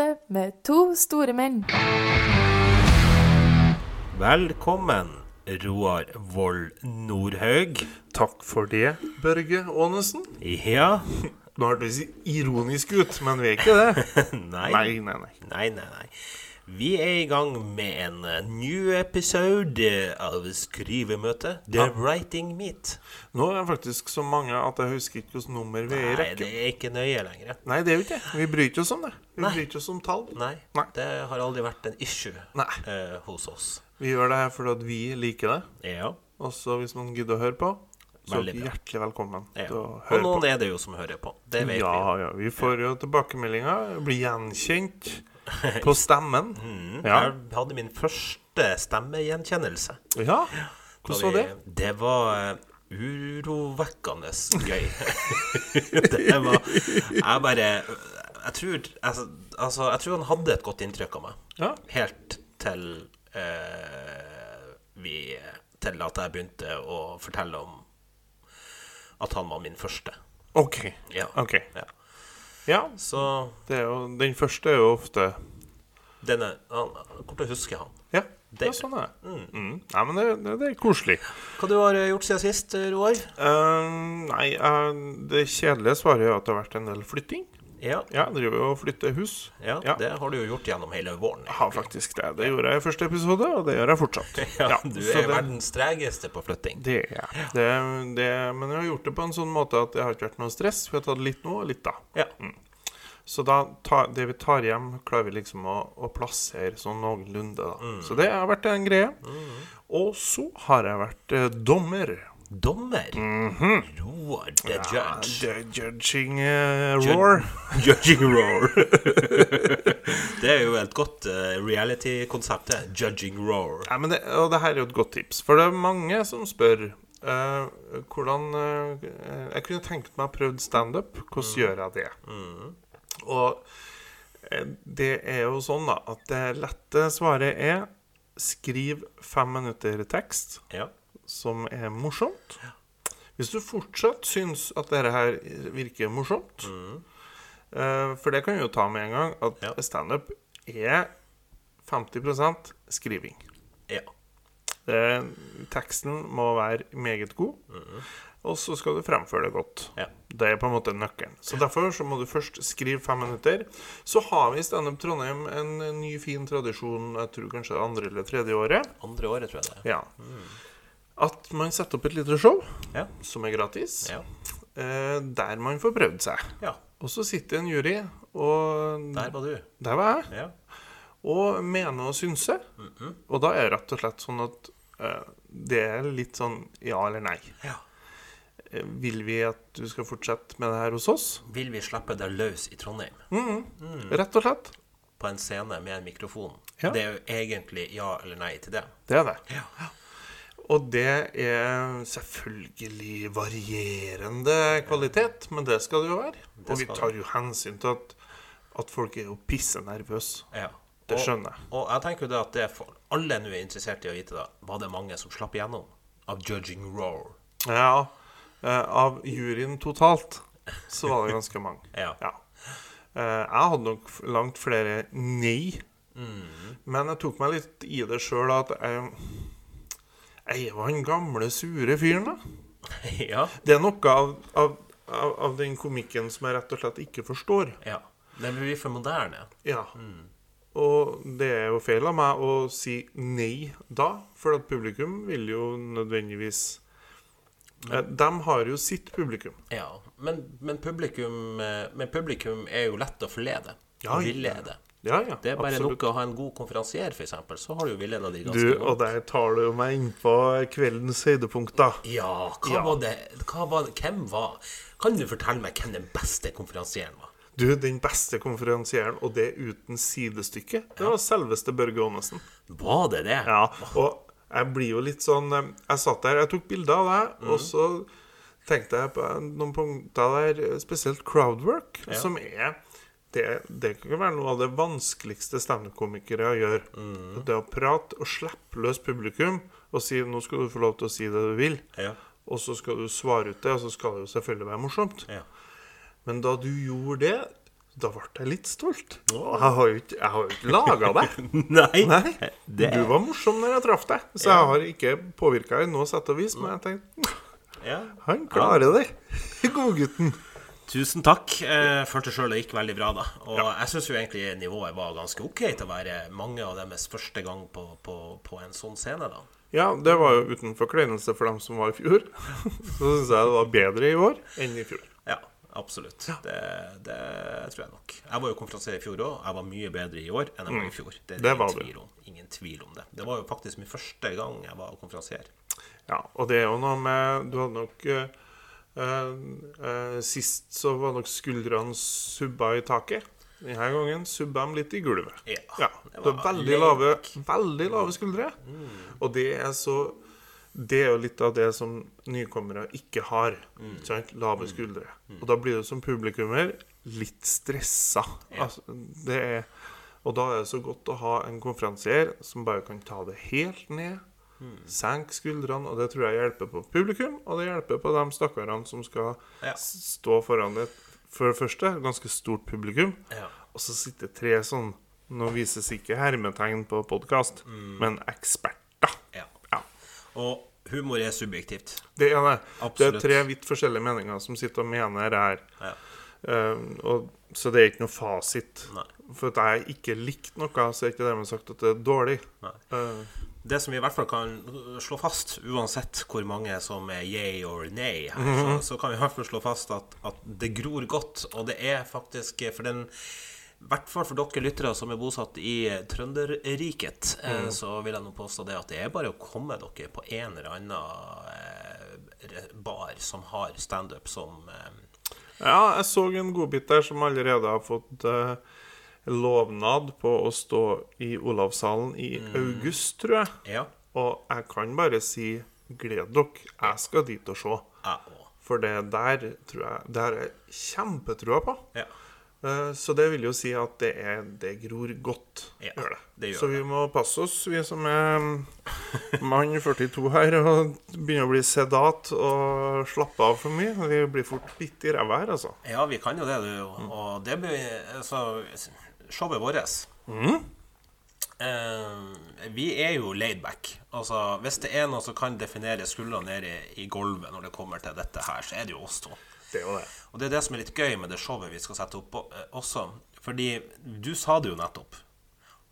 Skrivemøte med to store menn. Velkommen, Roar Vold Nordhaug. Takk for det, Børge Aanesen. Ja Nå hørtes vi ironisk ut, men vi er ikke det. Nei. Nei, nei, nei. Nei, nei, nei. Vi er i gang med en eh, new episode av Skrivemøtet. The Writing Meet. Nå er det faktisk så mange at jeg husker ikke hvilket nummer vi er i Nei, det er ikke nøye lenger. Nei, det er jo ikke det. Vi bryr ikke oss om det. Vi Nei. bryr ikke oss om tall. Nei, Nei. det har aldri vært en issue eh, hos oss. Vi gjør det her fordi at vi liker det. Ja. Og så hvis man gidder å høre på, så Veldig bra. hjertelig velkommen ja. til å Og noen på. er det jo som hører på. Det vet Ja, vi. ja. Vi får jo tilbakemeldinger. Blir gjenkjent på stemmen. Mm, Ja. Jeg hadde min første stemmegjenkjennelse. Ja. Hvordan var det? Det var eh, urovekkende gøy. det var Jeg bare Jeg tror altså, altså, jeg tror han hadde et godt inntrykk av meg. Ja. Helt til eh, vi Til at jeg begynte å fortelle om at han var min første. OK. Ja. Okay. ja. Ja, Så det er jo, den første er jo ofte denne han, Kommer til å huske han. Ja, Det- ja sånn er mm. Mm. Nei, men det, det, det er koselig. Hva du har gjort siden sist, Roar? Uh, nei, uh, det kjedelige svaret er at det har vært en del flytting. Ja, Ja, driver jo og flytter hus. ja, Ja. det har du jo gjort gjennom hele våren. Ja, faktisk det. Det gjorde jeg i første episode, og det gjør jeg fortsatt. Ja, du er det, verdens tregeste på flytting. det er jeg. Det, det, men jeg har gjort det på en sånn måte at det har ikke vært noe stress. Vi har tatt litt nå og litt da. Ja. Så da ta, det vi tar hjem, klarer vi liksom å, å plassere sånn noenlunde. da. Mm. Så det har vært en greie. Og så har jeg vært eh, dommer. Dommer. Roar the. Ja, judge. the judging uh, roar. Judging roar. det er jo et godt uh, reality-konsept, det. Judging roar. Ja, men det, og det her er jo et godt tips, for det er mange som spør uh, hvordan Jeg kunne tenkt meg å prøve standup. Hvordan gjør jeg det? Og eh, det er jo sånn, da, at det lette svaret er skriv fem minutter tekst Ja. Som er morsomt. Hvis du fortsatt syns at dette her virker morsomt eh, For det kan vi jo ta med en gang, at Ja. standup er 50% skriving. ja. Det, teksten må være meget god, og så skal du fremføre det godt. Ja. Det er på en måte nøkkelen. Så Derfor så må du først skrive fem minutter. Så har vi i Standup Trondheim en ny, fin tradisjon, jeg tror kanskje det andre eller tredje året. Andre året, tror jeg det. Ja. Ja. At man setter opp et lite show Ja. som er gratis, Ja. eh, der man får prøvd seg. ja. Og så sitter en jury, og Der var du. der var jeg, Ja. og mener og synse. Og da er det rett og slett sånn at eh, det er litt sånn ja eller nei. ja. Eh, Vil vi at du skal fortsette med det her hos oss? Vil vi slippe deg løs i Trondheim? Rett og slett. På en scene med en mikrofon? Ja. Det er jo egentlig ja eller nei til det. Det er det. Ja. Og det er selvfølgelig varierende kvalitet, men det skal det jo være. Og vi tar jo hensyn til at, at folk er jo pisse nervøse. ja. Det skjønner jeg. Og jeg tenker jo det at det for alle nå er interessert i å vite da, var det mange som slapp igjennom av Judging Roar. Ja, eh, av juryen totalt så var det ganske mange. Ja. Ja. Eh, jeg hadde nok langt flere nei. Mm. Men jeg tok meg litt i det sjøl at jeg, jeg var han gamle, sure fyren, da. ja. Det er noe av, av, av, av den komikken som jeg rett og slett ikke forstår. ja. Det blir for moderne. Ja. Og det er jo feil av meg å si nei da, for at publikum vil jo nødvendigvis men, De har jo sitt publikum. Ja, men, men, publikum, eh, men publikum er jo lett å forlede. Ja. villede. Ja, ja, Det er bare absolutt. nok å ha en god konferansier, f.eks., så har du jo villeda Du, ganske og der tar du meg inn på kveldens høydepunkt, da. Ja, hva Ja. var det hva var, Hvem var Kan du fortelle meg hvem den beste konferansieren var? Du, den beste konferansieren, og det uten sidestykke, det var selveste Børge Aanesen. Var det det? Ja, og jeg blir jo litt sånn eh, Jeg satt der, jeg tok bilder av deg, og så tenkte jeg på noen punkter der, spesielt crowdwork, som er det, det kan være noe av det vanskeligste standup-komikere gjør. Det å prate og slippe løs publikum og si 'nå skal du få lov til å si det du vil', Ja. og så skal du svare ut det, og så skal det jo selvfølgelig være morsomt. ja. Men da du gjorde det, Da ble jeg litt stolt. Og jeg har jo ikke, jeg har jo ikke laga deg. Nei. Nei. Det Du var morsom når jeg traff deg, så jeg har ikke påvirka i noe sett og vis. Men jeg tenkte ja. han klarer det, godgutten. Tusen takk. Jeg følte sjøl det gikk veldig bra, da. Og jeg syns jo egentlig nivået var ganske ok til å være mange av deres første gang på, på, på en sånn scene, da. Ja, det var jo uten forkleinelse for dem som var i fjor. Så syns jeg det var bedre i år enn i fjor. Ja, absolutt. Det, det tror jeg nok. Jeg var jo konferansier i fjor òg. Jeg var mye bedre i år enn jeg var i fjor. Det er Mm. Det ingen tvil, om, ingen tvil om det. Det var jo faktisk min første gang jeg var konferansier. Ja, og det er jo noe med Du hadde nok eh, eh, eh, Sist så var nok skuldrene subba i taket. Denne gangen subba de litt i gulvet. Ja, det det var veldig lave, veldig lave skuldre. Og det er så Det er jo litt av det som nykommere ikke har. Ikke sant? Lave skuldre. Og da blir du som publikummer litt stressa. Altså, det er, og da er det så godt å ha en konferansier som bare kan ta det helt ned. Senk skuldrene, og det tror jeg hjelper på publikum, og det hjelper på de stakkarene som skal Ja. stå foran et for det første ganske stort publikum, Ja. og så sitter tre sånn Nå vises ikke hermetegn på podkast, men eksperter. Ja. Ja. Og humor er subjektivt. Det er det. Det er tre vidt forskjellige meninger som sitter og mener her. Ja. Um, og, så det er ikke noe fasit. Nei. For at jeg ikke likte noe, så er ikke dermed sagt at det er dårlig. Nei. Eh, Det som vi i hvert fall kan slå fast, uansett hvor mange som er yay or nay, her, Mhm. så, så kan vi i hvert fall slå fast at, at det gror godt. Og det er faktisk for den i hvert fall for dere lyttere som er bosatt i eh, Trønderriket, eh, Mhm. så vil jeg nå påstå det at det er bare å komme dere på en eller annen eh, bar som har standup som eh, ja, jeg så en godbit der som allerede har fått eh, lovnad på å stå i Olavshallen i august, tror jeg. Ja. Og jeg kan bare si gled dere. Jeg skal dit og se. For det der tror jeg Det har jeg kjempetrua på. Ja. Eh, Så det vil jo si at det, er, det gror godt. Ja, det. det Så vi må passe oss, vi som er mm, mann 42 her og begynner å bli sedat og slappe av for mye. Vi blir fort litt i ræva her, altså. Ja, vi kan jo det, du. Og det blir altså, Showet vårt eh, Vi er jo laidback. Altså, hvis det er noe som kan definere skuldra ned i, i gulvet når det kommer til dette her, så er det jo oss to. Det det. Og det er det som er litt gøy med det showet vi skal sette opp eh, også. Fordi du sa det jo nettopp.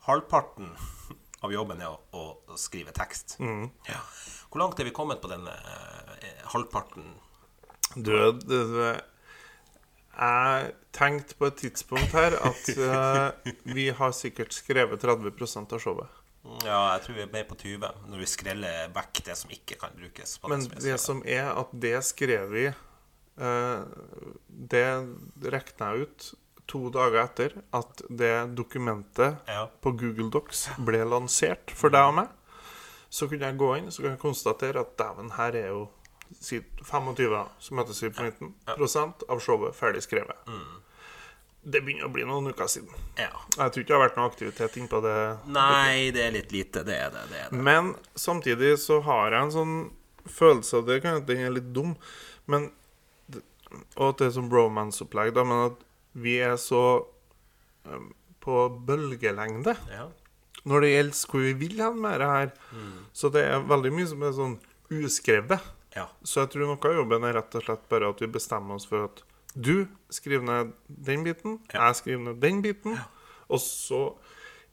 Halvparten av jobben er å, å skrive tekst. Ja. Hvor langt er vi kommet på denne eh, halvparten? Du, du, du Jeg tenkte på et tidspunkt her at uh, vi har sikkert skrevet 30% av showet. Ja, jeg tror vi er mer på 20 når vi skreller vekk det som ikke kan brukes. på Men er det som er at det skrev vi uh, Det regna jeg ut to dager etter at det dokumentet Ja. på Google Docs ble lansert for deg og meg. Så kunne jeg gå inn så kunne jeg konstatere at dæven, her er jo 25, som heter vi på midten, prosent av showet ferdig skrevet. Det begynner å bli noen uker siden. Ja. Jeg tror ikke det har vært noe aktivitet innpå det. Nei, det er litt lite. Det er det. det, er det. Men samtidig så har jeg en sånn følelse av det kan den er litt dum, men Og at det er sånn bromance-opplegg, da, men at vi er så um, på bølgelengde Ja. når det gjelder hvor vi vil hen med det her. Så det er veldig mye som er sånn uskrevet. Ja. Så jeg tror noe av jobben er rett og slett bare at vi bestemmer oss for at du skriver ned den biten, Ja. jeg skriver ned den biten, og så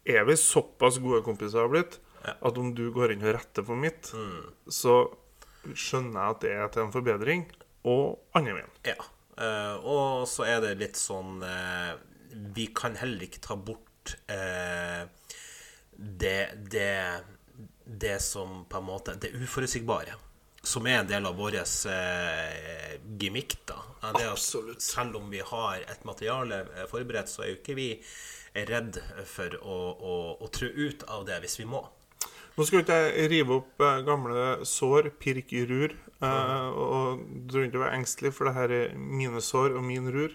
er vi såpass gode kompiser har blitt Ja. at om du går inn og retter på mitt, Mm. så skjønner jeg at det er til en forbedring, og andre veien. ja. Uh, og så er det litt sånn uh, Vi kan heller ikke ta bort uh, det, det Det som på en måte Det uforutsigbare. Som er en del av vår eh, gimmick, da. Absolutt. Selv om vi har et materiale eh, forberedt, så er jo ikke vi redd for å, å, å trø ut av det hvis vi må. Nå skal ikke jeg rive opp eh, gamle sår, pirk i rur, eh, og du trenger ikke være engstelig, for det her er mine sår og min rur.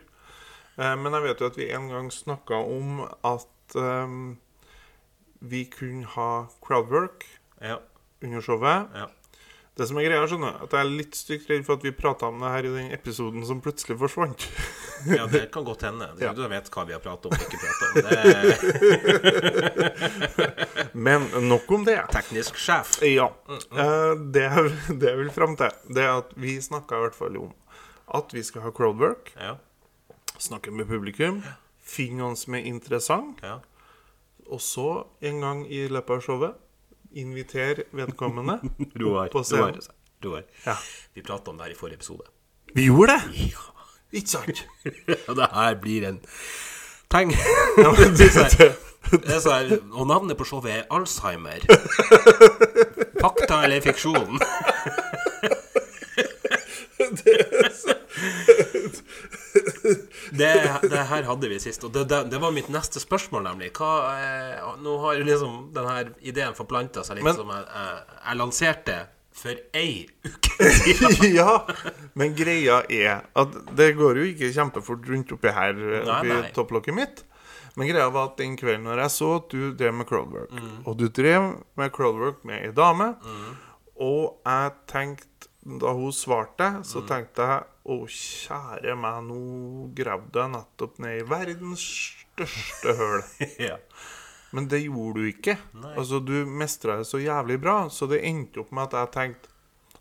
Eh, men jeg vet jo at vi en gang snakka om at eh, vi kunne ha crowdwork Ja. under showet. ja. Det som er greia, skjønner at jeg er litt stygt redd for at vi prata om det her i den episoden som plutselig forsvant. Ja, det kan godt hende. Du, Ja. du vet hva vi har pratet om og ikke pratet om. Det Men nok om det. teknisk sjef. Ja. eh, Det, det jeg vil fram til, det er at vi snakka i hvert fall om at vi skal ha crowdwork, Ja, snakke med publikum, finne noen som er interessant, ja. og så en gang i løpet av showet invitere vedkommende Roar. opp på scenen. Roar. Roar. Ja. Vi pratet om det her i forrige episode. Vi gjorde det! Ja. Ikke sant? Og det her blir en Tenk Ja, men det, det, Det er så her, og navnet på showet er Alzheimer. Fakta eller fiksjon? Det, det her hadde vi sist, og det, det, det var mitt neste spørsmål, nemlig. Hva, eh, nå har liksom denne ideen forplanta seg litt Men- som jeg, jeg, jeg lanserte for ei uke siden. ja, men greia er at det går jo ikke kjempefort rundt oppi her oppi nei. topplokket mitt. Men greia var at den kvelden når jeg så at du drev med crowdwork, Mm. og du drev med crowdwork med ei dame, og jeg tenkte Da hun svarte, Mm. så tenkte jeg å, kjære meg, nå gravde jeg nettopp ned i verdens største høl. ja. Men det gjorde du ikke. Nei. Altså, Du mestra det så jævlig bra, så det endte opp med at jeg tenkte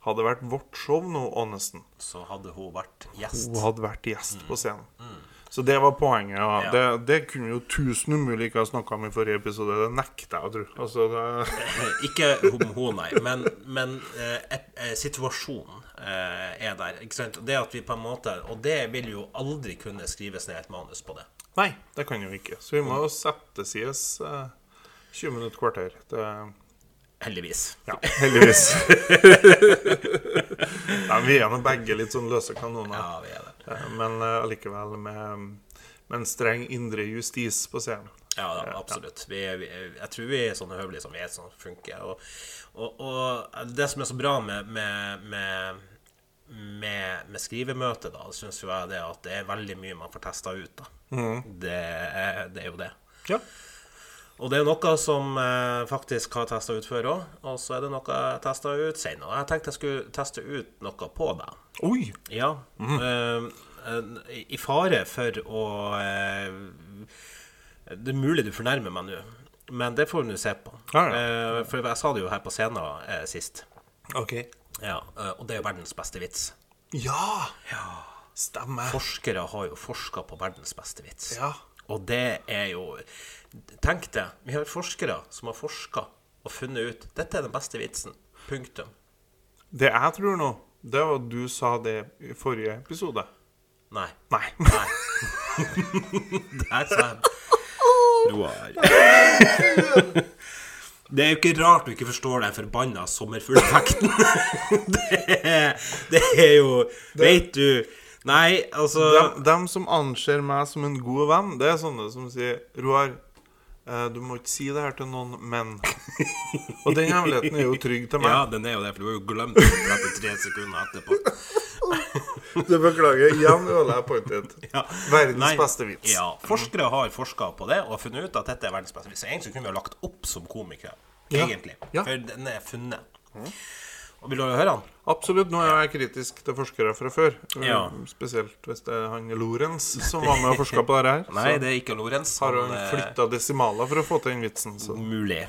Hadde det vært vårt show nå, Aanesen Så hadde hun vært gjest. hun hadde vært gjest på scenen. Så det var poenget. Ja. Mm. Ja. Det, det kunne jo tusen umulig ikke ha snakka om i forrige episode. Det nekter jeg å tro. Altså, det, Ikke hun, nei, men, men eh, eh, situasjonen er der. Ikke sant? Det at vi på en måte Og det vil jo aldri kunne skrives ned et manus på det. nei, det kan jo ikke. Så vi må jo sette sides eh, 20 minutter, kvarter. Det, Heldigvis. ja, heldigvis. nei, vi er nå begge litt sånn løse kanoner. Ja, vi er det. Eh, Men eh, allikevel med, med en streng indre justis på scenen. Ja, da, absolutt. Vi, er- vi, er- jeg tror vi er sånne høvelige som vet sånn det funker. Og, og, og det som er så bra med, med, med, med, med skrivemøte, da, syns jo jeg det at det er veldig mye man får testa ut. da. Det, er, det er jo det. Ja. Og det er noe som jeg faktisk har testa ut før òg, og så er det noe jeg testa ut senere. Jeg tenkte jeg skulle teste ut noe på deg. Oi! Ja. Mm. eh, I fare for å eh, Det er mulig du fornærmer meg nå, men det får vi nå se på. Ja, Eh, for jeg sa det jo her på scenen eh, sist. OK. Ja, eh, og det er jo verdens beste vits. Ja! Stemmer. Forskere har jo forska på verdens beste vits. Ja. Og det er jo Tenk det. vi har forskere som har forska og funnet ut dette er den beste vitsen. Punktum. Det jeg tror nå, det var at du sa det i forrige episode. Nei. Nei. Nei. Der sa jeg Roar. Det er jo ikke rart du ikke forstår den forbanna sommerfugleffekten. Det, er- det er jo Vet du Nei, altså Dem, dem som anser meg som en god venn, det er sånne som sier Roar, eh, du må ikke si det her til noen, men Og den hemmeligheten er jo trygg til meg. Ja, den er jo det, for du har jo glemt den 33 sekunder etterpå. Du beklager. Igjen Ole jeg pointet. Ja. Verdens Nei, beste vits. Ja, Forskere har forska på det og har funnet ut at dette er verdens beste vits. Så Egentlig kunne vi ha lagt opp som komikere. Egentlig. Ja. For den er funnet. Og Vil du høre den? Absolutt. Nå er jeg kritisk til forskere fra før. Ja. Spesielt hvis det er han Lorentz som var med og forska på dette her. Nei, det er ikke Lorentz. har Han, han flytta desimaler for å få til den vitsen. Så. Mulig.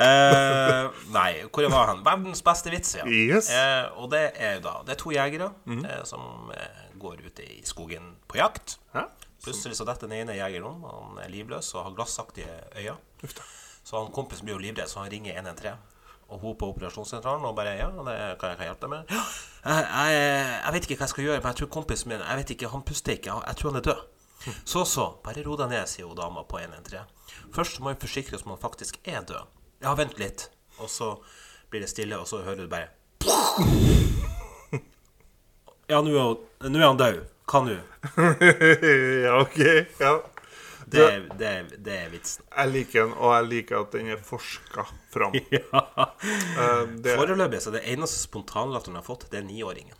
Eh, nei, hvor var han? Verdens beste vits, ja. Yes. Uh, og det er da Det er to jegere eh, som eh, går ute i skogen på jakt. Hæ? Plutselig så detter den ene jegeren om. Han er livløs og har glassaktige øyne. Så han kompisen blir jo livredd, så han ringer 113. Og hun på operasjonssentralen og bare Ja, det kan jeg kan hjelpe deg med. «Ja, Jeg, jeg, jeg vet ikke hva jeg skal gjøre, men jeg tror kompisen min Jeg vet ikke, han puster ikke. Jeg tror han er død. Så så, bare ro deg ned, sier hun dama på 113. Først må vi forsikre oss om han faktisk er død. Ja, vent litt. Og så blir det stille, og så hører du bare Ja, nå er, han- død. Hva nå? ja, OK. Ja. Det, det, det er vitsen. Jeg liker den, og jeg liker at den er forska fram. Ja. Eh, det, Foreløpig så er det eneste spontanlatteren har fått, det er niåringen.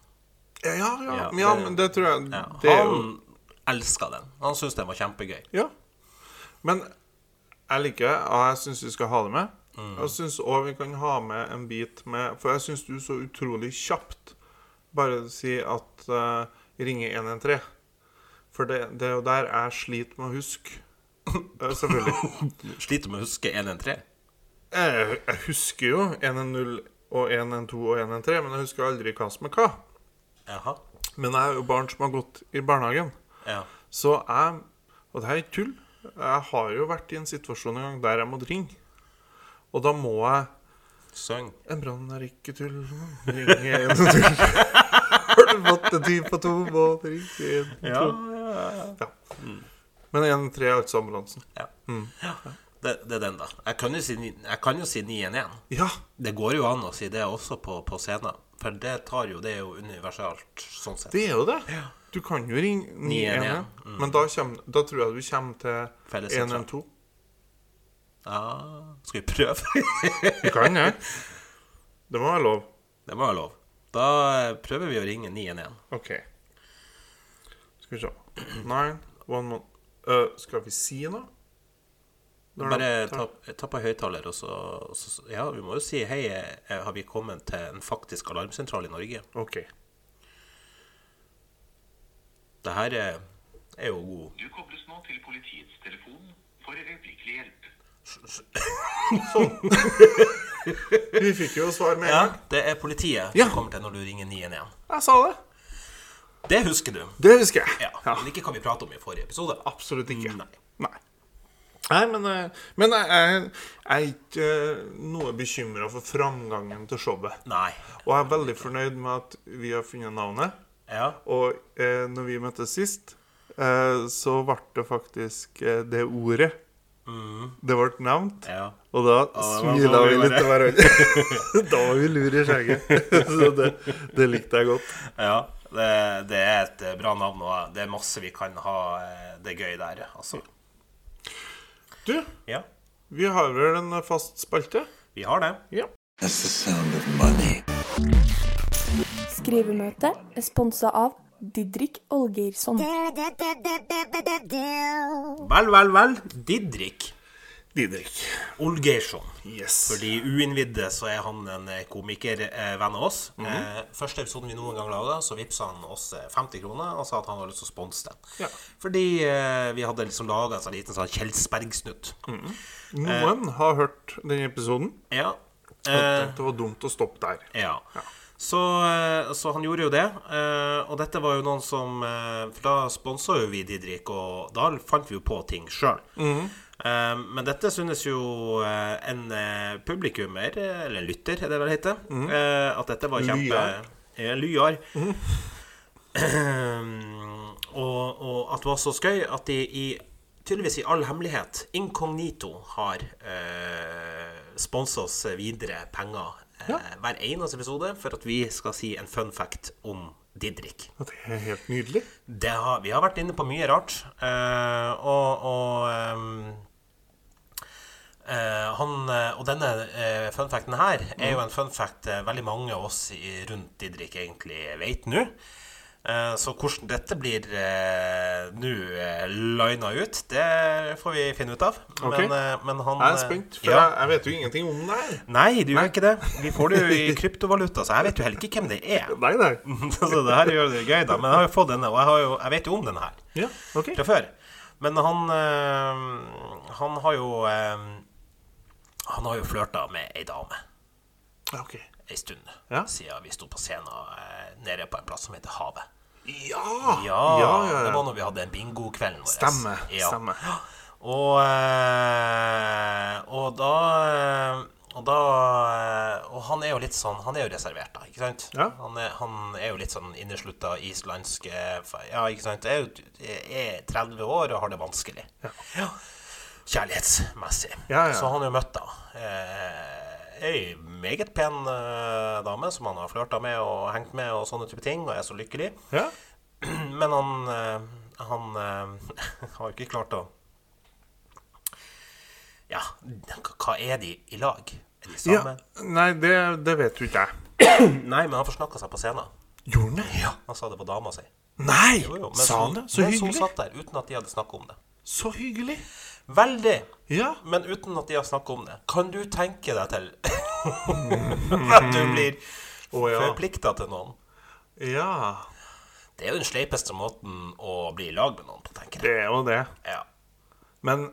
ja, ja, ja, Ja, men det tror jeg det han elska den. Han syntes den var kjempegøy. Ja. Men jeg liker det, og jeg syns vi skal ha det med. Jeg syns òg vi kan ha med en bit med For jeg syns du så utrolig kjapt bare si at uh, ringe 113. For det, det er jo der jeg sliter med å huske. Uh, selvfølgelig. Sliter med å huske 113. Jeg, jeg husker jo 110 og 112 og 113, men jeg husker aldri hva som er hva. Jaha. Men jeg er jo barn som har gått i barnehagen. Ja. Så jeg Og det her er ikke tull. Jeg har jo vært i en situasjon en gang der jeg måtte ringe. Og da må jeg Søng. En brann er ikke tull. Ring en tull. Har du fått en tid på to båter? Ring en tull. Ja, tull. ja, ja. Men en tre er altså ambulansen. ja. ja. Det, det er den, da. Jeg kan jo si, kan jo si 911. Ja. Det går jo an å si det også på, på scenen. For det tar jo Det er jo universalt, sånn sett. Det er jo det. Du kan jo ringe 911, mm. men da, kommer, da tror jeg du kommer til 112. Ja, skal vi prøve? Du kan det. Det må være lov. det må være lov. Da eh, prøver vi å ringe 911. OK. Skal vi se. Nine, one month Øh, Skal vi si noe? Bare ta, ta på høyttaler, og så, Ja, vi må jo si hei, eh, har vi kommet til en faktisk alarmsentral i Norge? OK. Det her er, er jo god Du kobles nå til politiets telefon for øyeblikkelig hjelp. Sånn. Vi fikk jo svar med en Ja, gang. det er politiet Ja. som kommer til når du ringer 911. Jeg sa det. Det husker du. Det husker jeg. Ja, Men ikke hva vi pratet om i forrige episode. Absolutt ikke. Nei. Nei. Nei, men, eh, men jeg, jeg, jeg er ikke eh, noe bekymra for framgangen til showet. Nei. Og jeg er veldig fornøyd med at vi har funnet navnet. Ja. Og eh, når vi møttes sist, eh, så ble det faktisk eh, det ordet. Det ble nevnt. ja. Og da smila vi litt til hverandre. da var vi lur i skjegget. så det, det likte jeg godt. Ja, det, det er et bra navn, og det er masse vi kan ha eh, det gøy der, altså. Du, Ja, vi har vel en fast spalte? vi har det. Ja. That's the sound of money. Skrivemøte er sponsa av Didrik Olgeirsson. Vel, vel, vel. Didrik Didrik. Olgeirsson. Yes. For de uinnvidde så er han en eh, komikervenn av oss. eh, første episoden vi noen gang laga, så vippsa han oss eh, 50 kroner og sa at han hadde lyst til å sponse den. Ja. Fordi eh, vi hadde liksom laga en liten sånn Kjelsberg-snutt. Noen har hørt den episoden Ja. og Eh, tenkte det var dumt å stoppe der. Ja. Så, eh, så han gjorde jo det. eh, Og dette var jo noen som eh, For da sponsa jo vi Didrik, og da fant vi jo på ting sjøl. Men dette synes jo en publikummer, eller en lytter, er det vel heter, eh, at dette var kjempe Lyar. Lyar. og, og at det var så skøy at de i tydeligvis i all hemmelighet, inkognito, har eh, sponsa oss videre penger eh, hver eneste episode for at vi skal si en fun fact om Didrik. Det er helt nydelig. Det har, vi har vært inne på mye rart. Uh, og og um, uh, han, og denne uh, fun facten her er jo en fun fact veldig mange av oss i, rundt Didrik egentlig vet nå. Eh, så hvordan dette blir eh, nå uh, lina ut, det får vi finne ut av. Okay. Men, eh, men han Jeg er eh, spent, for ja. jeg, vet jo ingenting om det her. Nei, du gjør ikke det. Vi får det jo i kryptovaluta, så jeg vet jo heller ikke hvem det er. Nei, nei. så det her gjør det gøy, da. Men jeg har jo fått denne, og jeg, har jo, jeg vet jo om denne her Ja, ok. fra før. Men han eh, Han har jo eh, Han har jo flørta med ei dame Okay. ei stund Ja. siden vi sto på scenen eh, nede på en plass som heter Havet. Ja! Ja, ja, ja, Det var når vi hadde bingokvelden vår. Stemmer. Stemme Og, eh, og da eh, og da eh, Og han er jo litt sånn Han er jo reservert, da. Ikke sant? Ja. Han, er, han er jo litt sånn inneslutta islandsk Ja, ikke sant? Er, jo, er 30 år og har det vanskelig. Ja. Kjærlighetsmessig. Ja, ja. Så han har jo møtt da eh, ei meget pen uh, dame som han har flørta med og hengt med og sånne type ting, og er så lykkelig. Ja. Men han, uh, han har jo ikke klart å Ja, hva er de i lag? Er de ja. Nei, det, det vet jo ikke jeg. Nei, men han forsnakka seg på scenen. Gjorde han det? Ja, Han sa det på dama si. Nei! Jo, jo, Sa han det? Så mens hun hyggelig. satt der uten at de hadde snakka om det. Så hyggelig. Veldig. Ja. Men uten at de har snakket om det. Kan du tenke deg til at du blir oh, ja. forplikta til noen? Ja. Det er jo den sleipeste måten å bli i lag med noen på, tenker jeg. Det er jo det. Ja. Men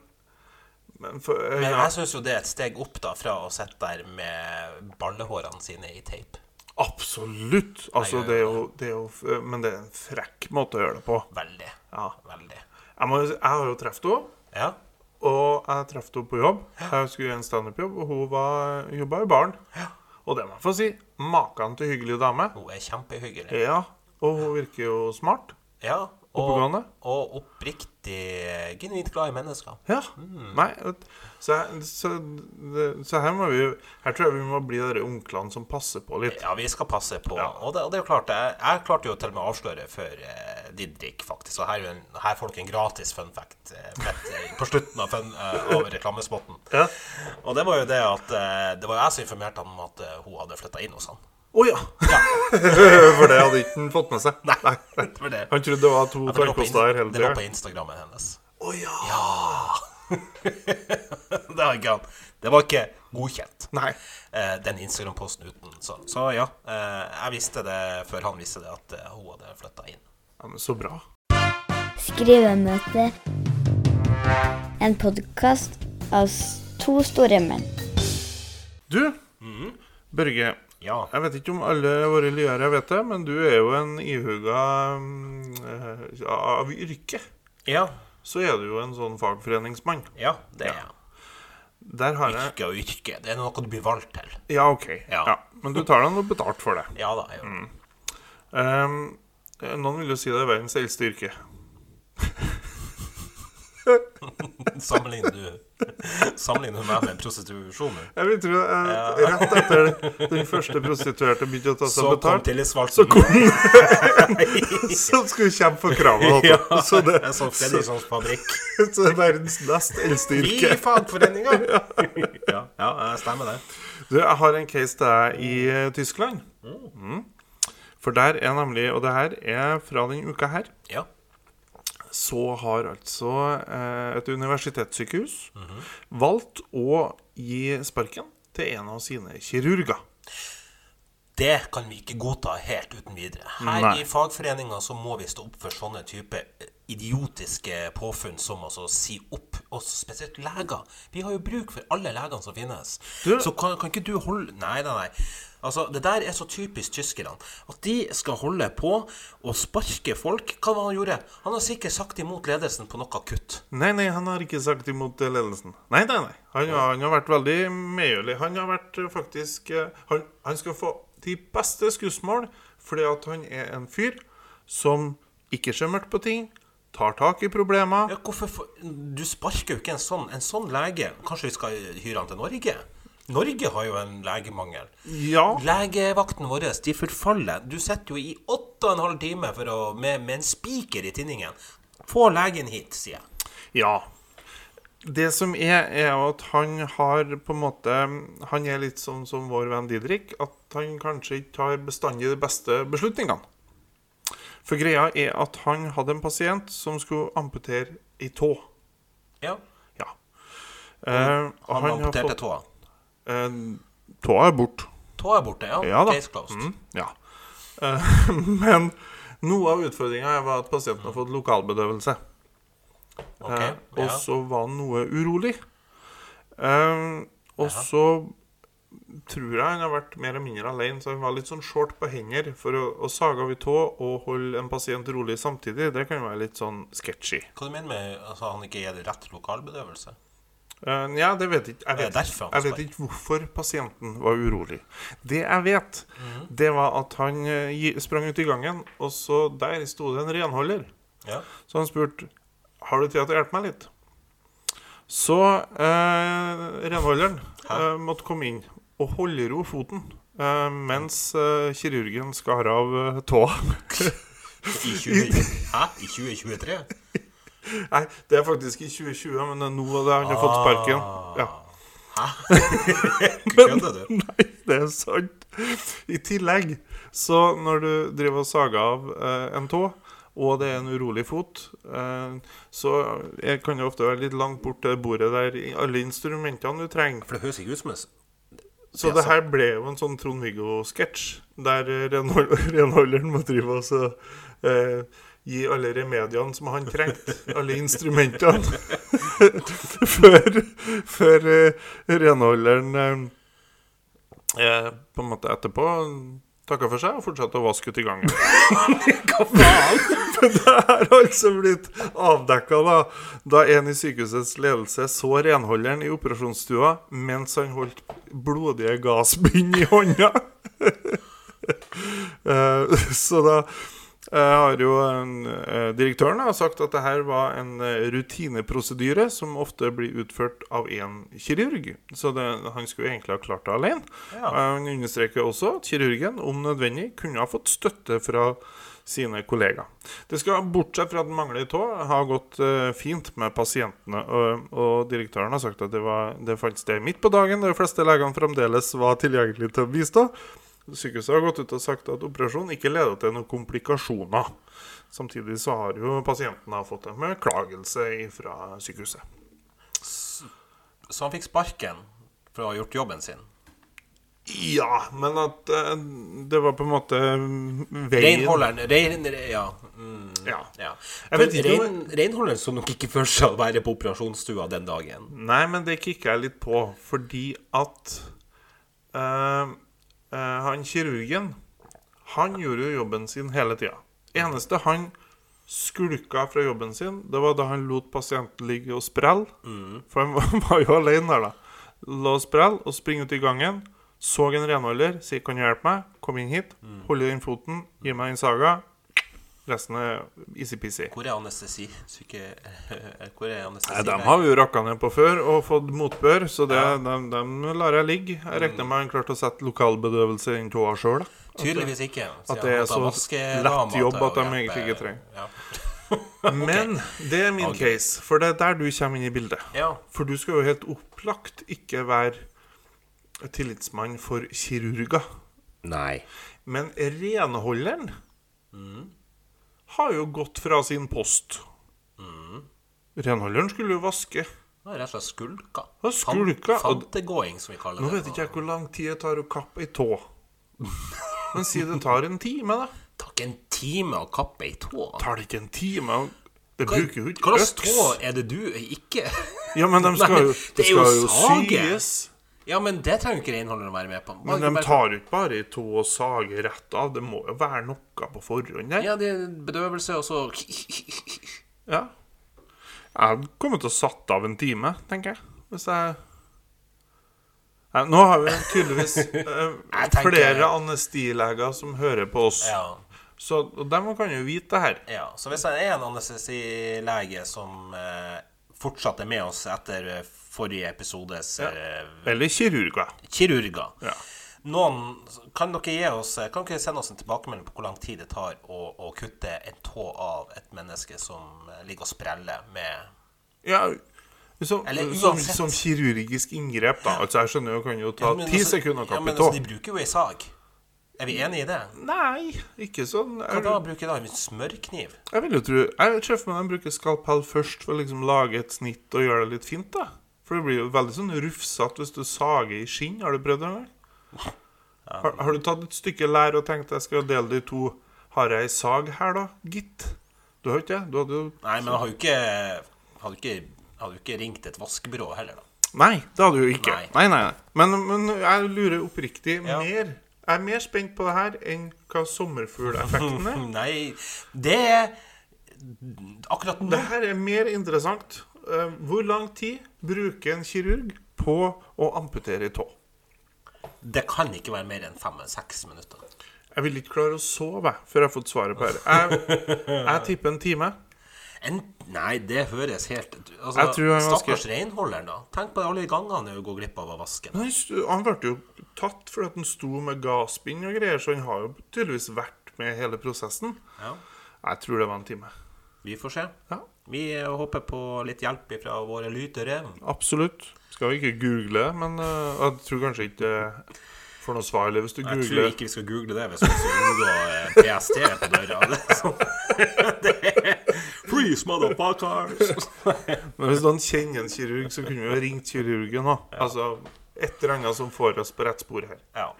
Men, for, uh, Men jeg syns jo det er et steg opp da fra å sitte der med ballehårene sine i teip. Absolutt. Altså, det er jo, det er jo Men det er en frekk måte å gjøre det på. Veldig. Ja. Veldig. Jeg, må, jeg har jo truffet henne. Ja. Og jeg traff henne på jobb. Jeg skulle gjøre en standup-jobb, og hun var- jobba i baren. Og det må jeg få si. Maken til hyggelig dame. Hun er kjempehyggelig. Ja. Og hun virker jo smart. Ja. Og, Oppegående. og oppriktig genuint glad i mennesker. Ja. Nei, så, så, så her må vi Her tror jeg vi må bli de onklene som passer på litt. Ja, vi skal passe på. Ja. Og, det, og det er jo klart, jeg, jeg klarte jo til og med å avsløre før uh, Didrik, faktisk. Og her, er jo en, her får dere en gratis fun fact uh, på slutten av, fun, eh, av reklamespotten. Ja. Og det var jo det at eh, Det var jo jeg som informerte ham om at eh, hun hadde flytta inn hos han. Å ja! For det hadde ikke han fått med seg. Nei. Han trodde det var to Ja, her in- hele Det lå på. Instagrammen hennes. Å ja. det var ikke han. Det var ikke godkjent. Nei. eh, den Instagram-posten uten. Så, så ja, eh, jeg visste det før han visste det, at eh, hun hadde flytta inn. Ja, men så bra. Skrivemøte. En podkast av to store menn. Du, Børge. Ja. Jeg vet ikke om alle våre lyere vet det, men du er jo en ihuga mm, eh, Av yrke Ja, så er du jo en sånn fagforeningsmann. ja det er jeg. Der har jeg Yrke og yrke. Det er noe du blir valgt til. Ja, OK. Ja. Ja. Men du tar deg noe betalt for det. Ja da. Jeg gjør det. Um, noen vil jo si det er verdens eldste yrke. Sammenligner du Sammenligner meg med en prostitusjon? nå? Jeg vil tro at Rett etter den første prostituerte begynte å ta Så seg kom betalt, så kom så skulle vi kjempe for kravet. ja. Så, det, jeg sånn Fredrikssons fabrikk. så det er verdens nest eldste Vi yrke. i fagforeninga! Ja, ja, stemmer det. Du, jeg har en case til deg i eh, Tyskland. Mm. For der er nemlig Og det her er fra denne uka her. Ja. Så har altså eh, et universitetssykehus valgt å gi sparken til en av sine kirurger. Det kan vi ikke godta helt uten videre. Her Nei. i fagforeninga så må vi stå opp for sånne type idiotiske påfunn som å si opp oss, spesielt leger. Vi har jo bruk for alle legene som finnes. Du- Så kan, kan ikke du holde Nei, nei, nei. Altså, Det der er så typisk tyskerne. At de skal holde på å sparke folk. Hva var det han gjorde? Han har sikkert sagt imot ledelsen på noe kutt. Nei, nei, han har ikke sagt imot eh, ledelsen. Nei, nei, nei. Han, har- han har vært veldig medgjørlig. Han har vært eh, faktisk eh, han, han skal få de beste skussmål fordi at han er en fyr som ikke ser mørkt på ting, tar tak i problemer. Ja, hvorfor Du sparker jo ikke en sånn, en sånn lege. Kanskje vi skal hyre han til Norge? Norge har jo en legemangel. Ja. Legevakten vår de forfaller. Du sitter jo i åtte og en halv time for å, med, med en spiker i tinningen. Få legen hit, sier jeg. Ja. Det som er, er at han har på en måte Han er litt sånn som vår venn Didrik, at han kanskje ikke tar bestandig de beste beslutningene. For greia er at han hadde en pasient som skulle amputere ei tå. Ja. Ja. Uh, han, Han amputerte fått- tåa. Eh, Tåa er borte. Tåa er borte, ja. Ja. Case closed. Mm, ja. Eh, men noe av utfordringa var at pasienten har fått lokalbedøvelse. Ok, Eh, og ja. så var han noe urolig. Eh, og så tror jeg han har vært mer eller mindre alene, så han var litt sånn short på hender. For å, å sage av ei tå og holde en pasient rolig samtidig, det kan være litt sånn sketchy. Hva du mener med altså, han ikke gir rett lokalbedøvelse? Eh, ja, det vet jeg ikke. Jeg vet, derfor jeg vet ikke hvorfor pasienten var urolig. Det jeg vet, Mhm. det var at han uh, sprang ut i gangen, og så der sto det en renholder. Ja. Så han spurte har du tid til å hjelpe meg litt. Så uh, renholderen måtte komme inn og holde ro foten mens kirurgen skar av tåa. I 20, hæ? I 2023? Nei, det er faktisk i 2020, men det er nå det han har fått sparken. Ja. Kødder du? Nei, det er sant. I tillegg, så når du driver og sager av eh, en tå, og det er en urolig fot, eh, så jeg kan jo ofte være litt langt bort til bordet der alle instrumentene du trenger. For det høres ikke ut som en Så det her ble jo en sånn Trond-Viggo-sketsj, der renholderen må drive og så eh, gi alle remediene som han trengte, alle instrumentene, før, før uh, renholderen eh, på en måte etterpå takka for seg og fortsatte å vaske ut i gangen. Hva faen? Det har altså blitt avdekka da, da en i sykehusets ledelse så renholderen i operasjonsstua mens han holdt blodige gassbind i hånda. Så da har jo eh, direktøren har sagt at det her var en eh, rutineprosedyre som ofte blir utført av én kirurg. Så det, han skulle egentlig ha klart det alene. Ja. Eh, Han understreker også at kirurgen, om nødvendig, kunne ha fått støtte fra sine kollegaer. Det skal, bortsett fra at den mangler tå, ha gått uh, fint med pasientene. Og, og direktøren har sagt at det, var, det fant sted midt på dagen, da de fleste legene fremdeles var tilgjengelige til å bistå. Sykehuset har gått ut og sagt at operasjonen ikke leder til noen komplikasjoner. Samtidig så har jo pasienten fått en beklagelse fra sykehuset. Så han fikk sparken for å ha gjort jobben sin. Ja, men at eh, det var på en måte mm, veien Reinholderen rein, Ja. Mm, Ja. ja. Om- rein, Reinholderen så nok ikke for seg å være på operasjonsstua den dagen. Nei, men det kikker jeg litt på, fordi at eh, han kirurgen Han gjorde jo jobben sin hele tida. Eneste han skulka fra jobben sin, det var da han lot pasienten ligge og sprelle. For han var- jo alene der, da. Lå og sprelle og springe ut i gangen. Så en renholder, sier 'Kan du hjelpe meg?' Kom inn hit. Hold i den foten. Gi meg den saga. Resten er easy-peasy. Hvor er anestesi? Syke... Hvor er anestesi? Nei, Dem har vi jo rakka ned på før og fått motbør, så det, dem, dem lar jeg ligge. Jeg regner med han klarte å sette lokalbedøvelse i den tåa sjøl. Tydeligvis ikke. at det er så lett jobb at de egentlig ikke trenger. Ja. Men det er min okay. case, for det er der du kommer inn i bildet. ja. For du skal jo helt opplagt ikke være tillitsmann for kirurger. Nei. Men renholderen har jo gått fra sin post. Renholderen skulle jo vaske. Nå er rett og slett skulka. Ja, skulka, Fantegåing, som vi kaller Nå det. vet ikke jeg hvor lang tid det tar å kappe ei tå. Men si det tar en time, da. Det tar ikke en time å kappe ei tå. Tar det ikke en time? Det Hva bruker jo ikke hva slags tå er det du ikke Ja, men de skal jo, det det er jo skal jo sage. Ja, men det trenger ikke renholderen å være med på. Men de tar jo ikke bare i tå og sager rett av. Det må jo være noe på forhånd der. Ja, det er bedøvelse, og så Ja. Jeg kommet til å satt av en time, tenker jeg. Hvis jeg Nei, Nå har vi tydeligvis eh, tenker- flere anestileger som hører på oss. Ja. Så de kan jo vite det her. ja. Så hvis det er en anestesilege som eh, fortsatt er med oss etter forrige episodes eh, Eller kirurger. kirurger Ja. Noen, kan dere oss Kan dere sende oss en tilbakemelding på hvor lang tid det tar å, å kutte en tå av et menneske som eh, ligger og spreller med Ja, som, Eller som, som kirurgisk inngrep, da. Altså, jeg skjønner jo kan jo ta ti ja, sekunder å kappe ja, tå. altså, De bruker jo ei sag. Er vi enige i det? Nei, ikke sånn. Hva da bruker de en smørkniv? jeg vil jo tro Jeg ser for meg de bruker skalpell først for å liksom lage et snitt og gjøre det litt fint, da. For det blir jo veldig sånn rufsete hvis du sager i skinn. Har du prøvd det en? Har, har du tatt et stykke lær og tenkt jeg skal dele det i to? Har jeg ei sag her, da, gitt? Du har ikke det? Jo Nei, men jeg har jo ikke Hadde jo ikke, hadde ikke ringt et vaskebyrå heller, da. Nei, det hadde du jo ikke. Nei, nei, nei. Men, men jeg lurer oppriktig Ja. mer Jeg er mer spent på det her enn hva sommerfugleffekten er. Nei, det er Akkurat nå Det her er mer interessant. Eh, Hvor lang tid bruker en kirurg på å amputere i tå? Det kan ikke være mer enn fem-seks minutter. Jeg vil ikke klare å sove før jeg har fått svaret på dette. Jeg, jeg tipper en time. En, nei, det høres helt altså, Jeg tror han Stakkars renholderen, da. Tenk på alle gangene du går glipp av å vaske. Nei, Han, ble jo tatt fordi at han sto med gassbind og greier, så han har jo tydeligvis vært med hele prosessen. Ja, Jeg tror det var en time. vi får se. Ja, Vi eh, håper på litt hjelp fra våre lytere. absolutt. Skal vi ikke google, men eh, jeg tror kanskje ikke får noe svar, eller hvis du Jeg tror ikke vi skal google det hvis vi skal unngå eh, PST på døra. Det er Please, Det er Freeze, motherfuckers! Men hvis noen kjenner en kirurg, så kunne vi jo ringt kirurgen òg. Altså et eller annet som får oss på rett spor her. Ja,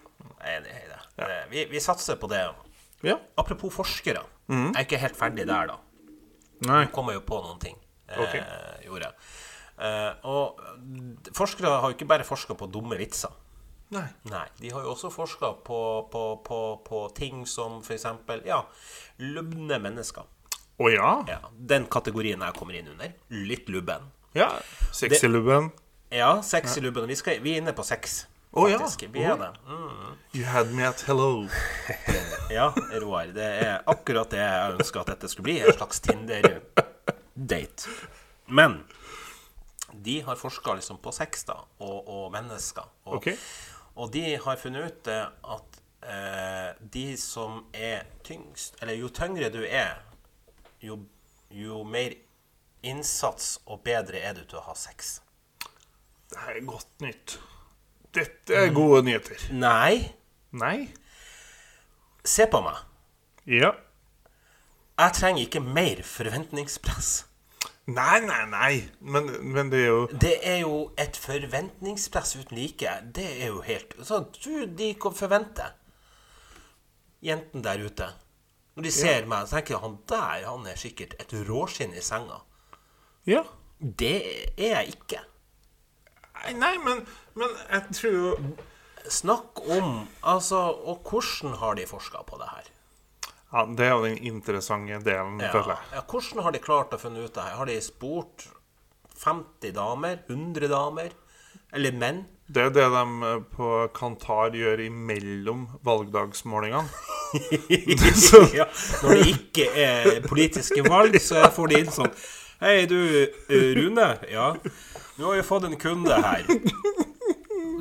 jeg er enig i det. Vi, vi satser på det. Ja. Apropos forskere. Jeg er ikke helt ferdig der, da. Nei. Hun kommer jo på noen ting. Eh. Gjorde jeg. Eh, og forskere har jo ikke bare forska på dumme vitser. Nei. Nei, de har jo også forska på, på, på, på ting som f.eks. ja, lubne mennesker. Å ja? Ja, Den kategorien jeg kommer inn under. Litt lubben. Ja. Sexylubben. Ja, sexy lubben. Vi, skal, vi er inne på sex. Å, ja. Vi er det. Mm. You had me at hello. Ja, Roar. Det er akkurat det jeg ønska at dette skulle bli. En slags Tinder-date. Men de har forska liksom på sex da, og, og mennesker. Og, okay. og de har funnet ut det at eh, de som er tyngst Eller jo tyngre du er, jo, jo mer innsats og bedre er du til å ha sex. Det her er godt nytt. Dette er gode nyheter. Nei, Nei? se på meg. Ja. Jeg trenger ikke mer forventningspress. Nei, nei, nei. Men, men det er jo Det er jo et forventningspress uten like. Det er jo helt sånn, Du, de kan forvente Jentene der ute. Når de ser meg, så tenker jeg han der han er sikkert et råskinn i senga. Ja. Det er jeg ikke. Nei, men, men jeg tror jo Snakk om Altså, og hvordan har de forska på det her? Ja, Det er jo den interessante delen, Ja, føler jeg. ja, hvordan har de klart å finne ut det her? Har de spurt 50 damer? 100 damer? Eller menn? Det er det de eh, på Kantar gjør imellom valgdagsmålingene. ja, når det ikke er politiske valg, så får de inn sånn Hei, du eh, Rune. Ja, nå har vi fått en kunde her.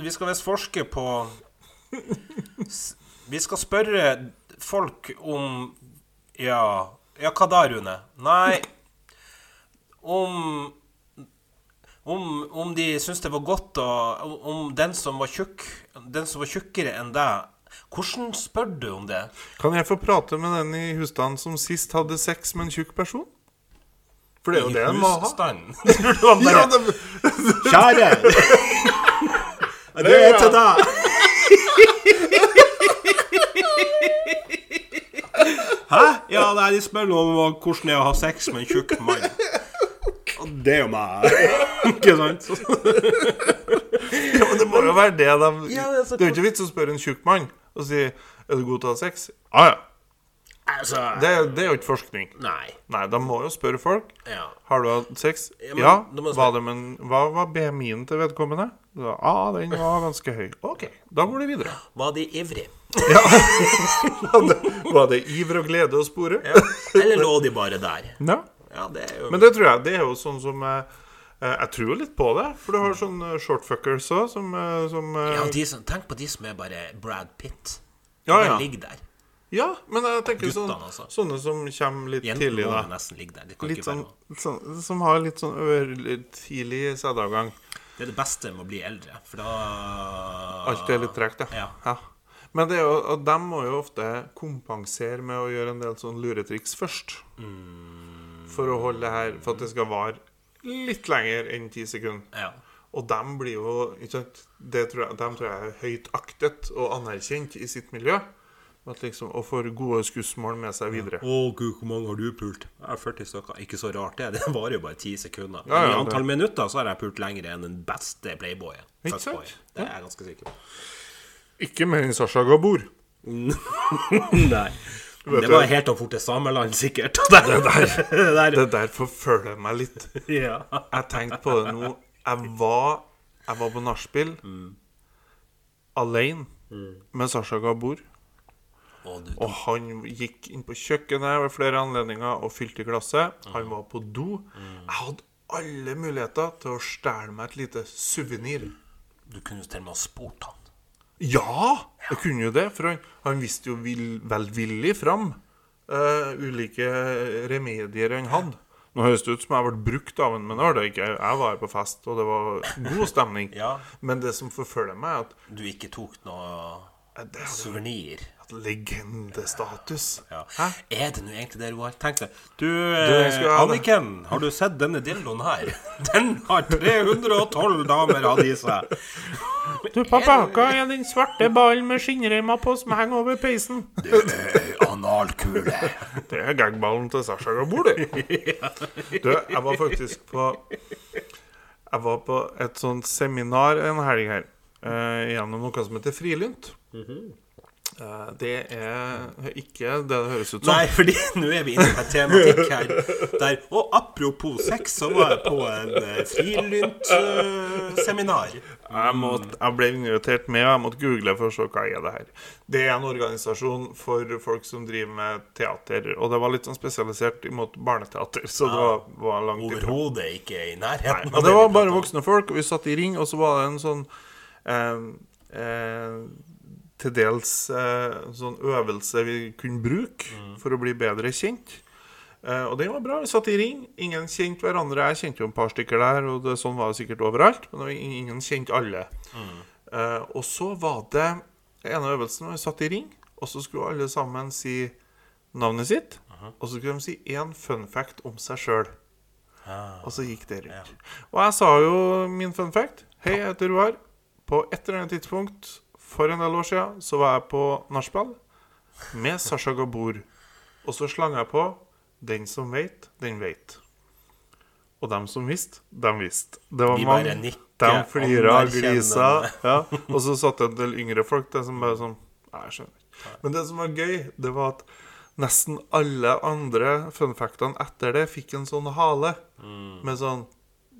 Vi skal visst forske på Vi skal spørre folk om Ja, ja hva da, Rune? Nei Om om, om de syntes det var godt å Om den som var tjukk Den som var tjukkere enn deg Hvordan spør du om det? Kan jeg få prate med den i husstanden som sist hadde sex med en tjukk person? For det er jo det en må ha. husstanden. Ja, det, Kjære! Det er til deg. Hæ? Ja, nei, de spør om hvordan det er å ha sex med en tjukk mann. Det er jo meg. Ikke sant? ja, men det må jo være det de Ja, det er så Det er jo ikke vits å spørre en tjukk mann og si Er du god til å ha sex? Ah, ja. Altså Det, det er jo ikke forskning. Nei. Nei, de må jo spørre folk. Ja. Har du hatt sex? Ja, men Ja. da Var det, men, hva var BMI-en til vedkommende? Ja, ah, den var ganske høy. OK, da går det videre. Var de ivrige? Det, var det iver og glede å spore? Ja. Eller lå de bare der? Ja. Ja, det er jo Men det tror jeg Det er jo sånn som eh, eh, Jeg tror litt på det. For du har sånne shortfuckers òg, som, eh, som eh, ja, de som, Tenk på de som er bare Brad Pitt. Ja, De ja. ligger der. Ja, men jeg tenker sånn, altså. sånne som kommer litt Jenten tidlig, da. nesten ligge der. Litt sånn, sånn Som har litt sånn ørtidlig tidlig sædavgang. Det er det beste med å bli eldre, for da Alt er litt tregt, ja. Ja. Men det er jo, og de må jo ofte kompensere med å gjøre en del sånn luretriks først. For å holde det her For at det skal vare litt lenger enn ti sekunder. Ja. Og de blir jo ikke sant, det tror jeg, De tror jeg er høyt aktet og anerkjent i sitt miljø. Liksom, og får gode skussmål med seg videre. Å gud, hvor mange har du pult? Jeg har 40 stykker. Ikke så rart det. Det varer jo bare 10 sekunder. Ja, ja, I antall det- minutter så har jeg pult lenger enn den beste playboyen. Ikke sant? Det er jeg ganske sikker på. Ikke mer enn Sasha Gabor. Nei. Det var helt fort til sameland, sikkert. Det der. Det der. Forfølger meg litt. Ja. Jeg tenkte på det nå. Jeg var, jeg var på nachspiel alene med Sasha Gabor. Og han gikk inn på kjøkkenet ved flere anledninger og fylte glasset. Han var på do. Jeg hadde alle muligheter til å stjele meg et lite suvenir. du kunne jo til og med ha spurt han. Ja! Jeg kunne jo det, for han, han viste jo vil, velvillig fram uh, ulike remedier han hadde. Nå høres det ut som jeg ble brukt av en, men det var det ikke. Jeg var her på fest, og det var god stemning. Ja. Men det som forfølger meg, er at Du ikke tok noe Suvenir. legendestatus. Ja. Hæ? Er det nå egentlig det, Roar? Tenk deg. Du, jeg eh, det. Anniken, har du sett denne dildoen her? Den har 312 damer hatt i seg. Du, pappa, hva er den svarte ballen med skinnreimer på som henger over peisen? Det er analkule. Det er gagballen til Sasha Gabor, det. Du, jeg var faktisk på Jeg var på et sånt seminar en helg her eh, gjennom noe som heter Frilynt. Eh, det er ikke det det høres ut som. Nei, fordi nå er vi inne på en tematikk her. Der, og apropos sex, så var jeg på en frilyntseminar. frilynt-seminar. Jeg, måtte, jeg ble invitert med, og jeg måtte google for å se hva er det her. Det er en organisasjon for folk som driver med teater. Og det var litt sånn spesialisert imot barneteater, så det var, var langt ifra. Overhodet ikke i nærheten. Nei, det var bare voksne folk, og vi satt i ring, og så var det en sånn eh, eh, til dels eh, sånn øvelse vi kunne bruke Mm. for å bli bedre kjent. Eh, og det var bra. Vi satt i ring. Ingen kjente hverandre. Jeg kjente jo et par stykker der, og det, sånn var det sikkert overalt. Men ingen kjente alle. Mm. Eh, og så var det en av øvelsene hvor vi satt i ring, og så skulle alle sammen si navnet sitt. Og så skulle de si én fun fact om seg sjøl. Og så gikk det rundt. Og jeg sa jo min fun fact. Hei, jeg heter Roar. På et eller annet tidspunkt for en del år siden så var jeg på nachspiel med Sasha Gabor. Og så slang jeg på 'Den som veit, den veit'. Og dem som visste, dem visste. Det var De bare mange. De flira, glisa. Ja. Og så satt det en del yngre folk der som bare sånn jeg skjønner. Men det som var gøy, det var at nesten alle andre funfactene etter det fikk en sånn hale. Mm. Med sånn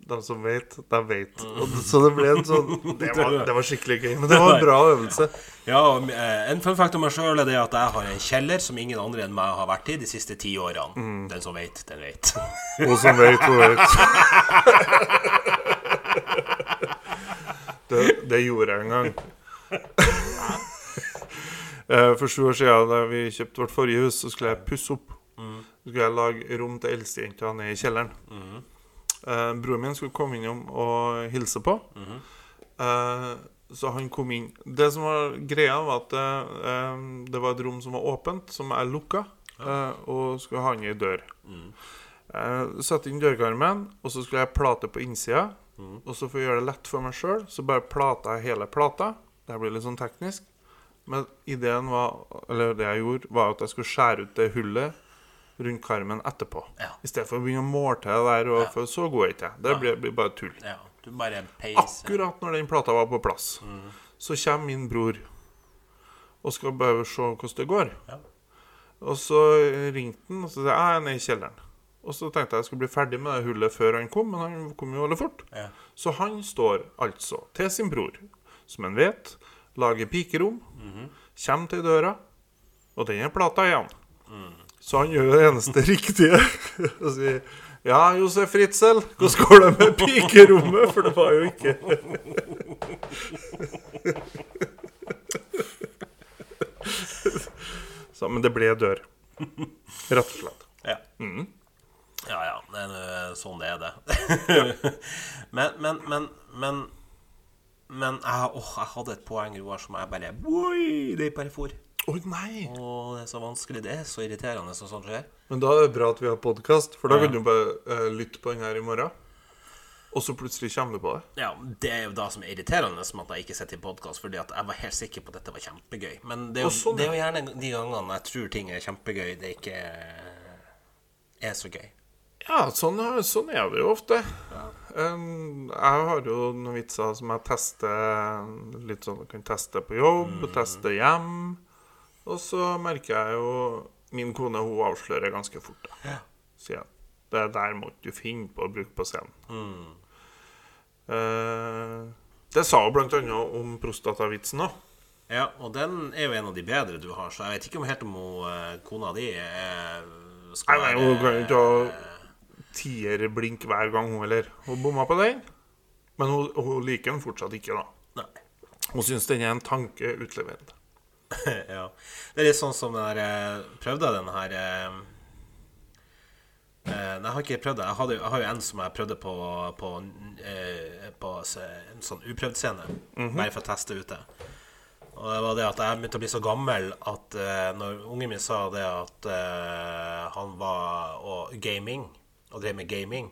De som vet, de vet. Og, så det ble en sånn det var, det var skikkelig gøy. Men det var en bra øvelse. Ja, eh, En fun fact om meg sjøl er det at jeg har en kjeller som ingen andre enn meg har vært i de siste ti årene. Mm. Den som vet, den vet. Og som vet, hun vet. Det, det gjorde jeg en gang. Eh, For sju år siden da vi kjøpte vårt forrige hus, så skulle jeg pusse opp. Så skulle jeg lage rom til eldstejenta nede i kjelleren. Eh, broren min skulle komme innom og hilse på. Eh, så han kom inn. Det som var greia, var at eh, det var et rom som var åpent, som jeg lukka, eh, og skulle ha inn ei dør. Jeg satte inn dørkarmen, og så skulle jeg plate på innsida. Og så for å gjøre det lett for meg sjøl, så bare plata jeg hele plata. Det blir litt sånn teknisk. Men ideen var, eller det jeg gjorde, var at jeg skulle skjære ut det hullet rundt karmen etterpå. Ja. I stedet for å begynne å det der, og, for så god er ikke. Det blir, blir bare tull. Ja, du bare. Akkurat når den plata var på plass, så kommer min bror og skal bare se hvordan det går. Ja. Og så ringte han og så sa jeg, jeg er nede i kjelleren. Og så tenkte jeg jeg skulle bli ferdig med det hullet før han kom, men han kom jo veldig fort. Ja. Så han står altså til sin bror, som han vet, lager pikerom, kommer til døra, og den er plata igjen. Så han gjør det eneste riktige og sier ja, Josef Fritzel, hvordan går det med pikerommet? For det var jo ikke Så, Men det ble dør. Rett og slett. Ja. Mm. ja, ja. Det er sånn det er, det. men, men, men, men Men jeg, åh, jeg hadde et poeng, Roar, som jeg bare Oi, det bare for. Å nei! Å, det er så vanskelig. Det er så irriterende når sånt skjer. Men da er det bra at vi har podkast, for da kan du bare eh, lytte på den her i morgen. Og så plutselig kommer du på det. Ja, Det er jo da som er irriterende som at jeg ikke sitter i podkast, fordi at jeg var helt sikker på at dette var kjempegøy. Men det er, Og jo, sånn, det er jo gjerne de gangene jeg tror ting er kjempegøy, det ikke er så gøy. Ja, sånn, er- sånn er det jo ofte. Um, jeg har jo noen vitser som jeg tester litt sånn Jeg kan teste på jobb, teste hjem. Og så merker jeg jo Min kone hun avslører ganske fort. da Sier at det der må du finne på å bruke på scenen. Eh, det sa hun blant annet om prostatavitsen òg. Ja, og den er jo en av de bedre du har, så jeg vet ikke om helt om hun, eh, kona di er, Nei, skal nei, hun kan jo ikke ha tierblink hver gang, hun heller. Hun bomma på den. Men hun, hun liker den fortsatt ikke, da. Nei. Hun syns den er en tanke utleverende. ja. Det er litt sånn som der jeg prøvde den her eh, eh, Nei, jeg har ikke prøvd det. Jeg, hadde, jeg har jo en som jeg prøvde på, på, eh, på en sånn uprøvd scene, bare for å teste ut det. Og det var det at jeg begynte å bli så gammel at eh, når ungen min sa det at eh, han var og gaming, og drev med gaming,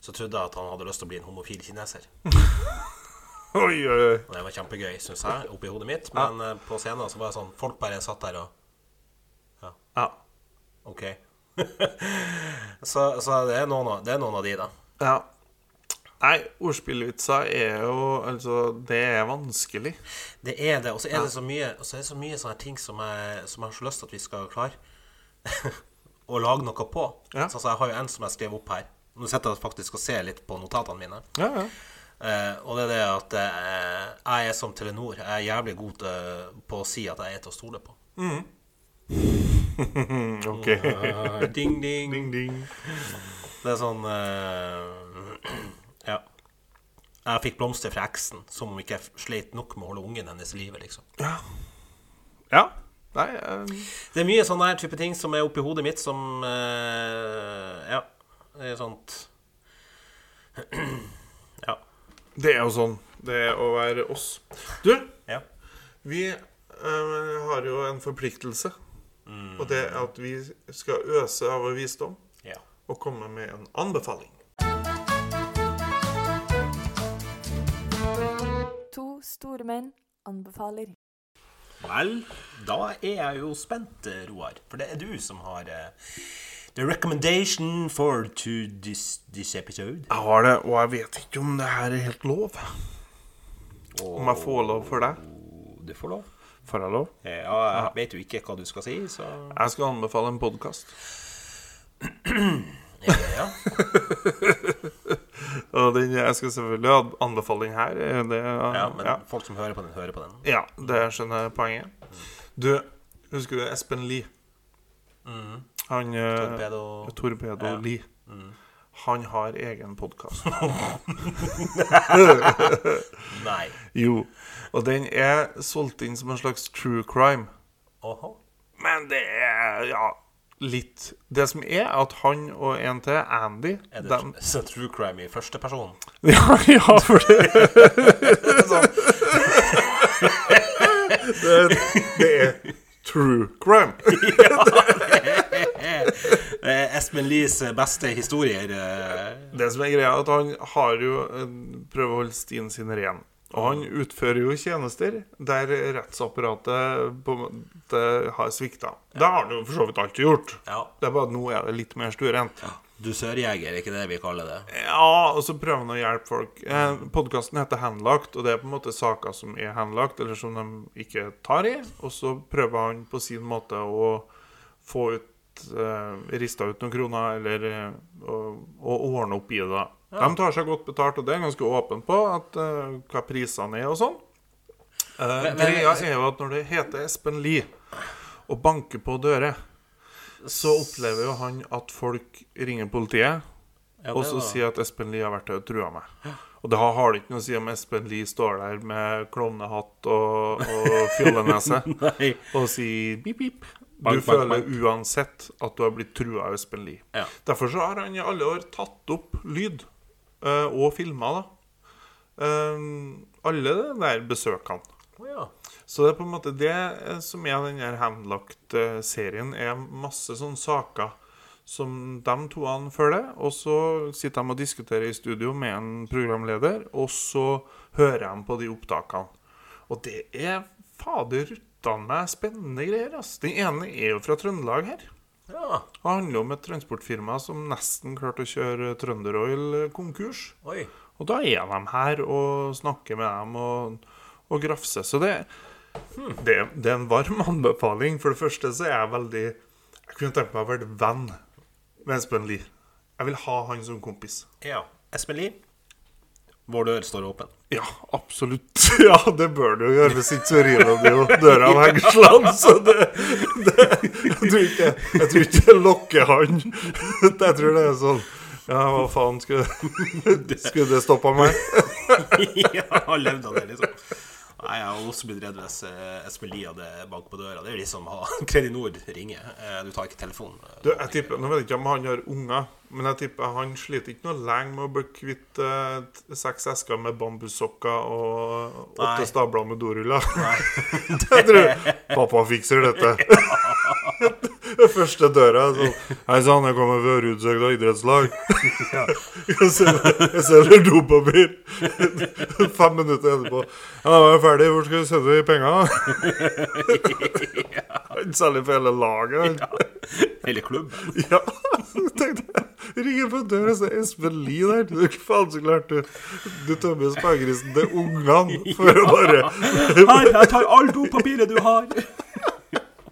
så trodde jeg at han hadde lyst til å bli en homofil kineser. Oi, oi. Og det var kjempegøy, syns jeg, oppi hodet mitt. Men ja. på scenen så var det sånn Folk bare satt der og Ja. OK. så så det, er av, det er noen av de, da. ja. Nei, ordspillvitser er jo Altså, det er vanskelig. Det er det. Og så er det så mye, og så er det så mye sånne ting som jeg, som jeg har så lyst til at vi skal klare å lage noe på. Ja. Så, altså, jeg har jo en som jeg skrev opp her. Nå sitter jeg faktisk og ser litt på notatene mine. Ja, ja. Eh, og det er det at eh, jeg er som Telenor. Jeg er jævlig god til, på å si at jeg er til å stole på. OK. Eh, ding, ding. Ding, ding. Det er sånn eh, Ja. Jeg fikk blomster fra eksen, som om ikke jeg sleit nok med å holde ungen hennes i live, liksom. Ja. Nei eh, Det er mye sånne her type ting som er oppi hodet mitt, som eh, Ja. Det er sånt Ja. Det er jo sånn. Det er å være oss. Du, ja. vi eh, har jo en forpliktelse. Og det er at vi skal øse av vår visdom ja. og komme med en anbefaling. To store menn anbefaler. Vel, da er jeg jo spent, eh, Roar. For det er du som har eh, the recommendation for to this, this episode. Jeg har det, og jeg vet ikke om det her er helt lov. Om jeg får lov for deg. Du får lov. Får jeg lov? Ja, jeg vet jo ikke hva du skal si, så Jeg skal anbefale en podkast. Ja. Og den, jeg skal selvfølgelig ha anbefaling her. Det, ja men ja. folk som hører på den, hører på den. ja, det skjønner jeg poenget. Du, husker du Espen Lie? Han eh, Torpedo. Torpedo Ja. Lie. Han har egen podkast. Nei. jo. Og den er solgt inn som en slags true crime. Åhå. Men det er ja, litt Det som er, at han og en til, Andy Er det dem- så true crime i første person? Ja, ja, for det det, det er true crime. ja, Det er Espen Lies beste historier. eh, Det som er greia, er at han har jo eh, prøver å holde stien sin ren. Og han utfører jo tjenester der rettsapparatet på en måte har svikta. Det har han jo for så vidt alltid gjort. Ja. Det er bare at nå er det litt mer stuerent. Dusørjeger, er ikke det vi kaller det? Ja, og så prøver han å hjelpe folk. Eh, Podkasten heter Henlagt, og det er på en måte saker som er henlagt, eller som de ikke tar i. Og så prøver han på sin måte å få ut eh, Rista ut noen kroner, eller eh, å, å ordne opp i det. Ja. De tar seg godt betalt, og det er ganske åpen på at, uh, hva prisene er og sånn. Uh, greia er jo at når det heter Espen Lie og banker på dører, så opplever jo han at folk ringer politiet. Ja, Og så sier at Espen Lie har vært der og trua meg. Og det har, har det ikke noe å si om Espen Lie står der med klovnehatt og, og fjollenese og sier pip, pip. Du Bank, bank, føler bank. uansett at du har blitt trua av Espen Lie. Ja. Derfor så har han i alle år tatt opp lyd uh, og filma, da. Uh, alle de der besøkene. Oh, ja. Så det er på en måte det eh, som er den her Handlagt-serien, er masse sånne saker som de toene følger. Og så sitter de og diskuterer i studio med en programleder, og så hører de på de opptakene. Og det er fader meg spennende greier. ass. Den ene er jo fra Trøndelag her. ja. Det handler om et transportfirma som nesten klarte å kjøre Trønderoil konkurs. Oi. Og da er de her og snakker med dem og, og grafser. Så det, det, det er en varm anbefaling. For det første så er jeg veldig Jeg kunne tenkt meg å være venn med Espen Lie. Jeg vil ha han som kompis. Ja. Espen Lie, vår dør står åpen. Ja, absolutt. Ja, det bør du jo gjøre. Hvis ikke så river de jo døra av hengslene. Så det, det jeg, tror ikke, jeg tror ikke det lokker han. Jeg tror det er sånn Ja, hva faen skulle, skulle det stoppa meg? ja, levde av det, liksom. Nei, Jeg har også blitt redd hvis eh, Espen Lie hadde bank på døra. Det er liksom ha Kredinor ringer. Eh, Du tar ikke telefonen. Du, jeg tipper, Nå vet jeg ikke om han har unger, men jeg tipper han sliter ikke noe lenge med å bli kvitt eh, seks esker med bambussokker og åtte stabler med doruller. Nei. jeg tror pappa fikser dette. Den første døra sånn Hei sann, jeg kommer fra Rudshøgda idrettslag. jeg selger, jeg selger dopapir. Fem minutter etterpå. Ja, jeg er ferdig. Hvor skal du sende de penga? Han selger for hele laget. Ja. Hele klubben. Ja, tenkte jeg Ringer på døra, så er Espen Lie der. Du faen så klart du Du tømmer spagegrisen til ungene for å bare Her, jeg tar all dopapiret du har.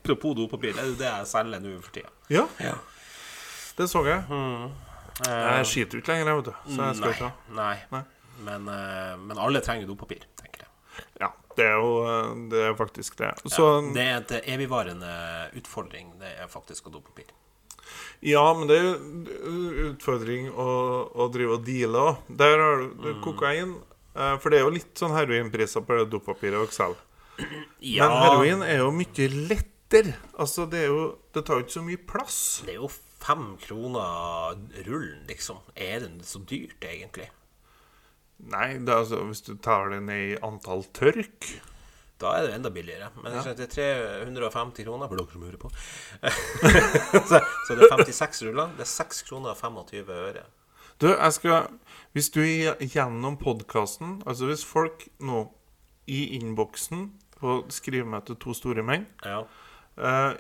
Apropos dopapir, det er jo det jeg selger nå for tida. Ja, det så jeg. Jeg skiter jo ikke lenger, vet du. Så jeg skal ikke. Nei. Nei. Men, eh, men alle trenger dopapir, tenker jeg. Ja, det er jo eh, Det er faktisk det. Så Det er et evigvarende utfordring, det er faktisk å dopapir. Ja, men det er jo utfordring å, å drive og deale òg. Der har du du kokain. For det er jo litt sånn heroinpriser på dopapiret og Excel. Ja, Men heroin er jo mye lettere. Altså, det er jo Det tar jo ikke så mye plass. det er jo fem kroner rullen, liksom. Er det så dyrt, egentlig? Nei, det er altså, hvis du tar det ned i antall tørk Da er det enda billigere. Men ja. det er 350 kroner for dere som hører på. så, så det er 56 ruller. Det er 6 kroner og 25 øre. Du, jeg skal Hvis du gjennom podkasten Altså hvis folk nå i innboksen på skrivemøte to store menn Ja. Eh,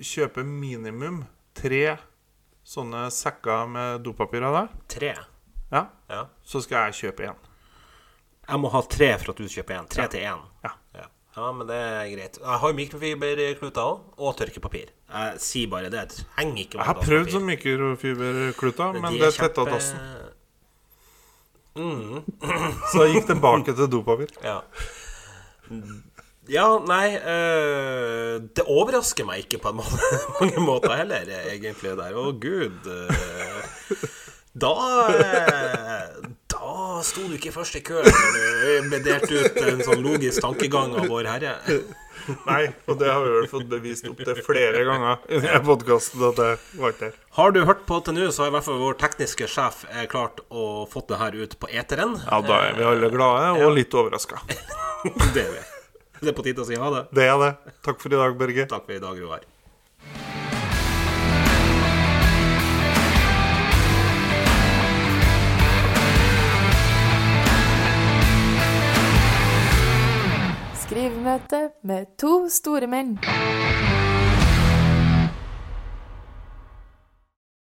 kjøper minimum tre sånne sekker med dopapir av deg, Tre. ja, Ja. så skal jeg kjøpe en. Jeg må ha tre for at du kjøper én. Tre til én. Ja. Ja. ja, men det er greit. Jeg har mikrofiberkluter òg, og tørkepapir. Jeg sier bare det. Trenger ikke Jeg har prøvd sånn mikrofiberkluter, men De det tetta kjempe- dassen. Så jeg gikk tilbake til dopapir. Ja. Ja, nei eh, Det overrasker meg ikke på måte, mange måter heller, egentlig. der Å, gud. eh, da eh, Da sto du ikke først i køen når du ble ut en sånn logisk tankegang av Vår Herre. Nei, og det har vi vel fått bevist opp til flere ganger i denne podkasten at det var ikke der. Har du hørt på til nå, så har i hvert fall vår tekniske sjef klart å fått det her ut på eteren. Ja, da er vi alle glade og litt overraska. Det er vi. Det er på tide å si ha det. Det er det. Takk for i dag, Børge. Takk for i dag, Roar. Skrivemøte med to store menn.